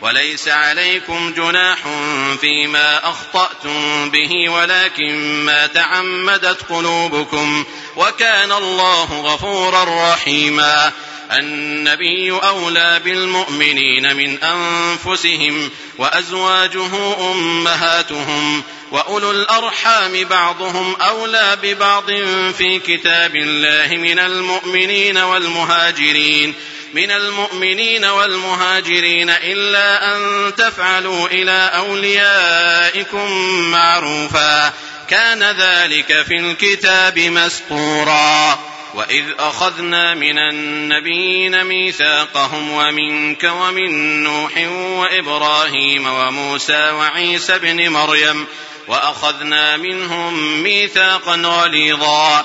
وليس عليكم جناح فيما أخطأتم به ولكن ما تعمدت قلوبكم. وكان الله غفورا رحيما. النبي أولى بالمؤمنين من أنفسهم وأزواجه أمهاتهم وأولو الأرحام بعضهم أولى ببعض في كتاب الله من المؤمنين والمهاجرين. من المؤمنين والمهاجرين إلا أن تفعلوا إلى أوليائكم معروفا. كان ذلك في الكتاب مسطورا. وإذ أخذنا من النبيين ميثاقهم ومنك ومن نوح وإبراهيم وموسى وعيسى ابن مريم وأخذنا منهم ميثاقا غليظا.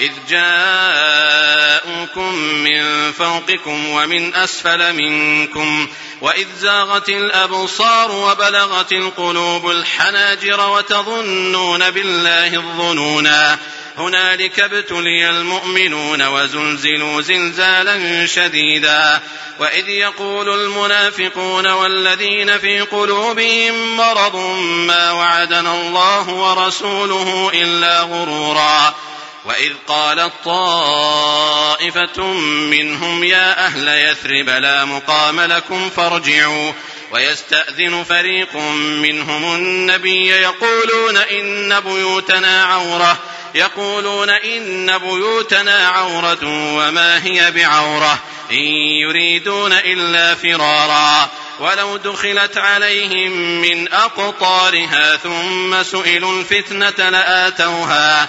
إذ جاءوكم من فوقكم ومن أسفل منكم وإذ زاغت الأبصار وبلغت القلوب الحناجر وتظنون بالله الظنونا هنالك ابتلي المؤمنون وزلزلوا زلزالا شديدا وإذ يقول المنافقون والذين في قلوبهم مرض ما وعدنا الله ورسوله إلا غرورا واذ قالت طائفه منهم يا أهل يثرب لا مقام لكم فارجعوا ويستاذن فريق منهم النبي يقولون ان بيوتنا عوره يقولون إن بيوتنا عورة وما هي بعورة إن يريدون إلا فرارا. ولو دخلت عليهم من أقطارها ثم سئلوا الفتنة لآتوها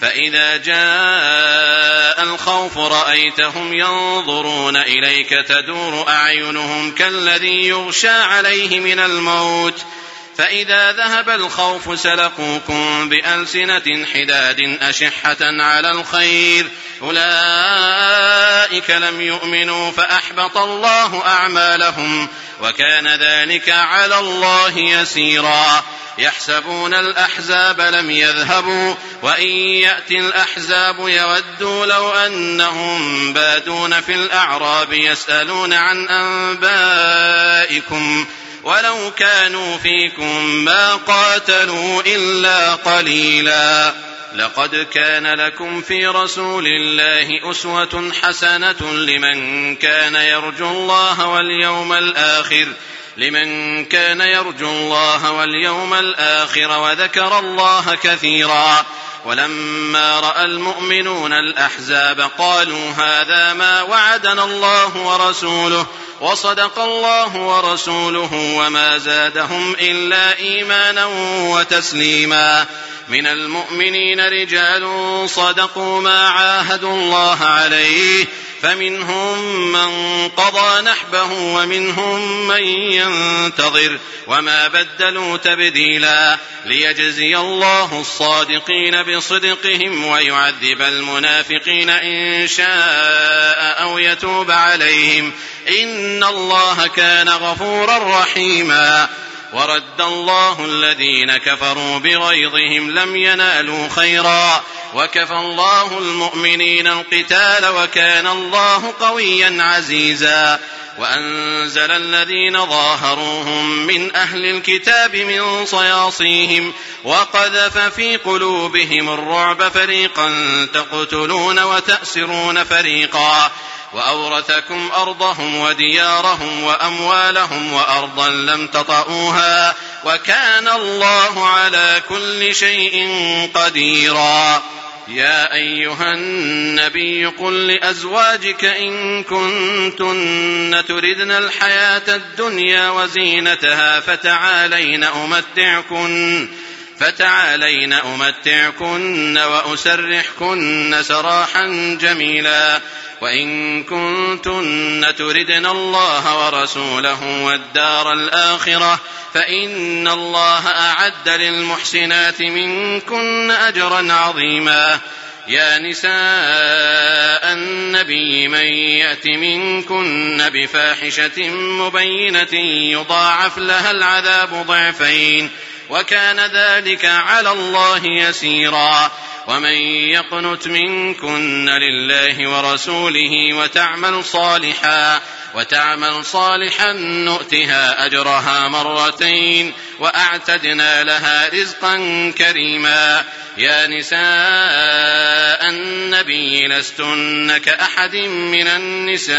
فإذا جاء الخوف رأيتهم ينظرون إليك تدور أعينهم كالذي يغشى عليه من الموت. فإذا ذهب الخوف سلقوكم بألسنة حداد أشحة على الخير. أولئك لم يؤمنوا فأحبط الله أعمالهم وكان ذلك على الله يسيرا. يحسبون الأحزاب لم يذهبوا وإن يأتي الأحزاب يودوا لو أنهم بادون في الأعراب يسألون عن أنبائكم ولو كانوا فيكم ما قاتلوا إلا قليلا. لقد كان لكم في رسول الله أسوة حسنة لمن كان يرجو الله واليوم الآخر لمن كان يرجو الله واليوم الآخر وذكر الله كثيرا ولما رأى المؤمنون الأحزاب قالوا هذا ما وعدنا الله ورسوله وصدق الله ورسوله وما زادهم إلا إيمانا وتسليما من المؤمنين رجال صدقوا ما عاهدوا الله عليه فمنهم من قضى نحبه ومنهم من ينتظر وما بدلوا تبديلا ليجزي الله الصادقين بصدقهم ويعذب المنافقين إن شاء أو يتوب عليهم إن الله كان غفورا رحيما ورد الله الذين كفروا بغيظهم لم ينالوا خيرا وكفى الله المؤمنين القتال وكان الله قويا عزيزا. وأنزل الذين ظاهروهم من أهل الكتاب من صياصيهم وقذف في قلوبهم الرعب فريقا تقتلون وتأسرون فريقا. وأورثكم أرضهم وديارهم وأموالهم وأرضا لم تطئوها. وكان الله على كل شيء قديرا. يا أيها النبي قل لأزواجك إن كنتن تردن الحياة الدنيا وزينتها فتعالين أمتعكن. فتعالين أمتعكن وأسرحكن سراحا جميلا. وإن كنتن تردن الله ورسوله والدار الآخرة فإن الله أعد للمحسنات منكن أجرا عظيما. يا نساء النبي من يأت منكن بفاحشة مبينة يضاعف لها العذاب ضعفين. وكان ذلك على الله يسيرا. ومن يقنت منكن لله ورسوله وتعمل صالحا وتعمل صالحا نؤتها أجرها مرتين وأعتدنا لها رزقا كريما. يا نساء النبي لستن كأحد من النساء.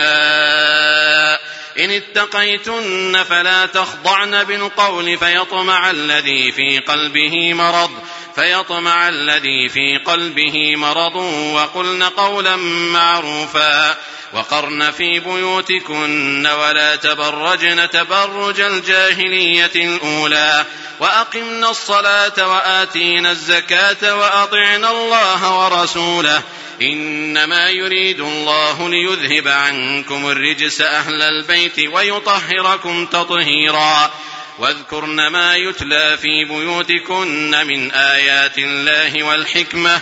إن اتقيتن فلا تخضعن بالقول فيطمع الذي في قلبه مرض. فيطمع الذي في قلبه مرض وقلن قولا معروفا. وقرن في بيوتكن ولا تبرجن تبرج الجاهلية الأولى وأقمنا الصلاة وآتينا الزكاة وأطعنا الله ورسوله إنما يريد الله ليذهب عنكم الرجس أهل البيت ويطهركم تطهيرا واذكرن ما يتلى في بيوتكن من آيات الله والحكمة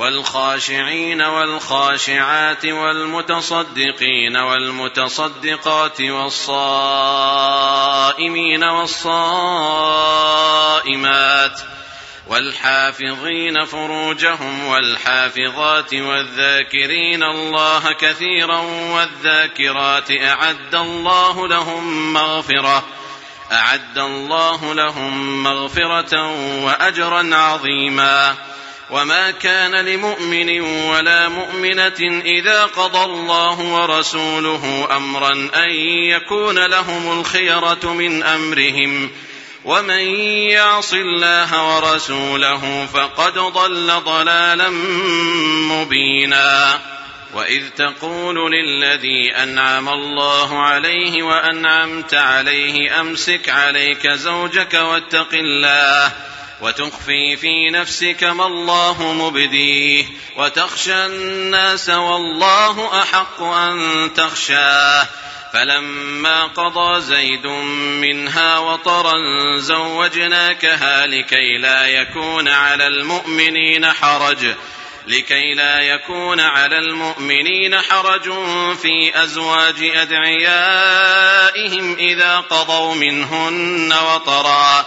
والخاشعين والخاشعات والمتصدقين والمتصدقات والصائمين والصائمات والحافظين فروجهم والحافظات والذاكرين الله كثيرا والذاكرات أعد الله لهم مغفرة أعد الله لهم مغفرة وأجرا عظيما وما كان لمؤمن ولا مؤمنة إذا قضى الله ورسوله أمرا أن يكون لهم الخيرة من أمرهم ومن يعص الله ورسوله فقد ضل ضلالا مبينا واذ تقول للذي انعم الله عليه وانعمت عليه امسك عليك زوجك واتق الله وتخفي في نفسك ما الله مبديه وتخشى الناس والله أحق أن تخشاه. فلما قضى زيد منها وطرا زوجناكها لكي لا يكون على المؤمنين حرج. لكي لا يكون على المؤمنين حرج في أزواج أدعيائهم إذا قضوا منهن وطرا.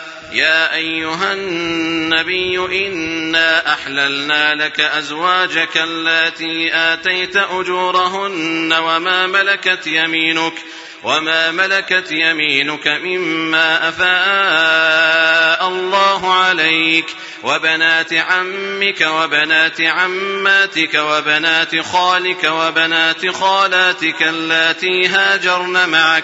يا أيها النبي إنا أحللنا لك أزواجك اللاتي آتيت أجورهن وما ملكت يمينك وما ملكت يمينك مما أفاء الله عليك وبنات عمك وبنات عماتك وبنات خالك وبنات خالاتك اللاتي هاجرن معك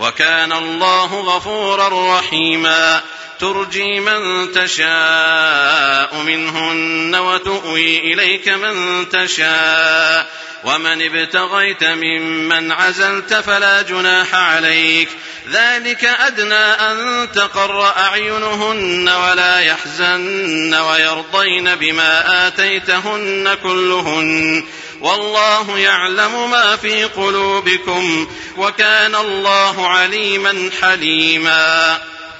وكان الله غفورا رحيما. ترجي من تشاء منهن وتؤوي إليك من تشاء. ومن ابتغيت ممن عزلت فلا جناح عليك. ذلك أدنى أن تقر أعينهن ولا يحزن ويرضين بما آتيتهن كلهن. والله يعلم ما في قلوبكم وكان الله عليما حليما.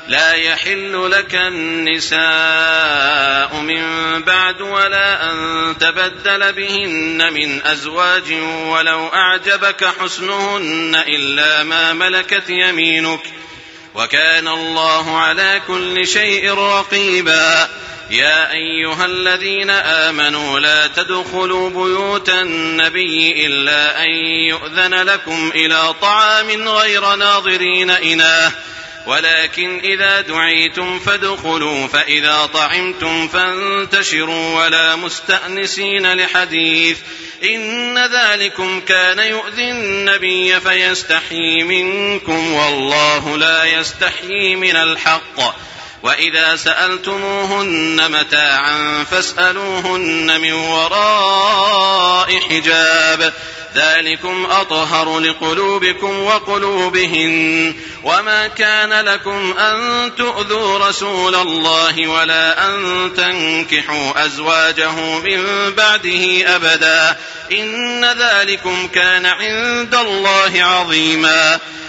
لا يحل لك النساء من بعد ولا أن تبدل بهن من أزواج ولو أعجبك حسنهن إلا ما ملكت يمينك. وكان الله على كل شيء رقيبا. يا أيها الذين آمنوا لا تدخلوا بيوت النبي إلا أن يؤذن لكم إلى طعام غير ناظرين إناه. ولكن إذا دعيتم فادخلوا فإذا طعمتم فانتشروا ولا مستأنسين لحديث. إن ذلكم كان يؤذي النبي فيستحيي منكم والله لا يستحيي من الحق. وإذا سألتموهن متاعا فاسألوهن من وراء حجاب. ذلكم أطهر لقلوبكم وقلوبهن. وما كان لكم أن تؤذوا رسول الله ولا أن تنكحوا أزواجه من بعده أبدا. إن ذلكم كان عند الله عظيما.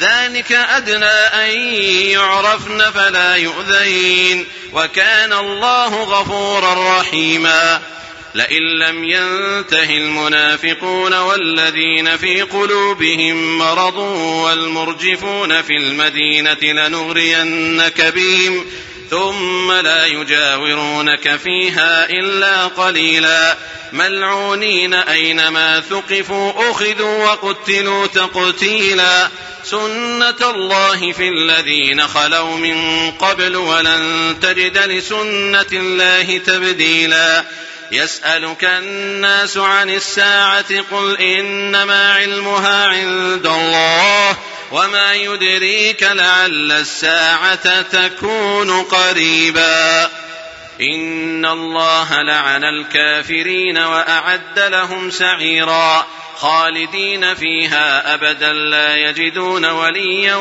ذلك أدنى أن يعرفن فلا يؤذين وكان الله غفورا رحيما. لئن لم ينته المنافقون والذين في قلوبهم مرض والمرجفون في المدينة لنغرينك بهم ثم لا يجاورونك فيها إلا قليلا. ملعونين أينما ثقفوا أخذوا وقتلوا تقتيلا. سنة الله في الذين خلوا من قبل ولن تجد لسنة الله تبديلا يسألك الناس عن الساعة قل إنما علمها عند الله وما يدريك لعل الساعة تكون قريبا إن الله لعن الكافرين وأعد لهم سعيرا خالدين فيها أبدا لا يجدون وليا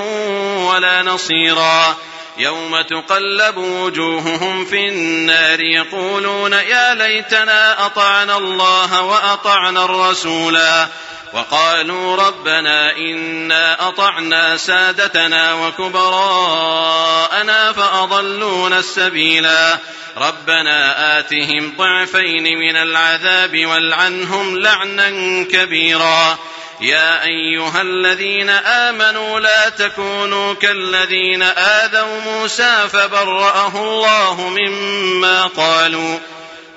ولا نصيرا. يوم تقلب وجوههم في النار يقولون يا ليتنا أطعنا الله وأطعنا الرسولا. وقالوا ربنا إنا أطعنا سادتنا وكبراءنا فأضلونا السبيلا. ربنا آتهم ضعفين من العذاب والعنهم لعنا كبيرا. يا أيها الذين آمنوا لا تكونوا كالذين آذوا موسى فبرأه الله مما قالوا.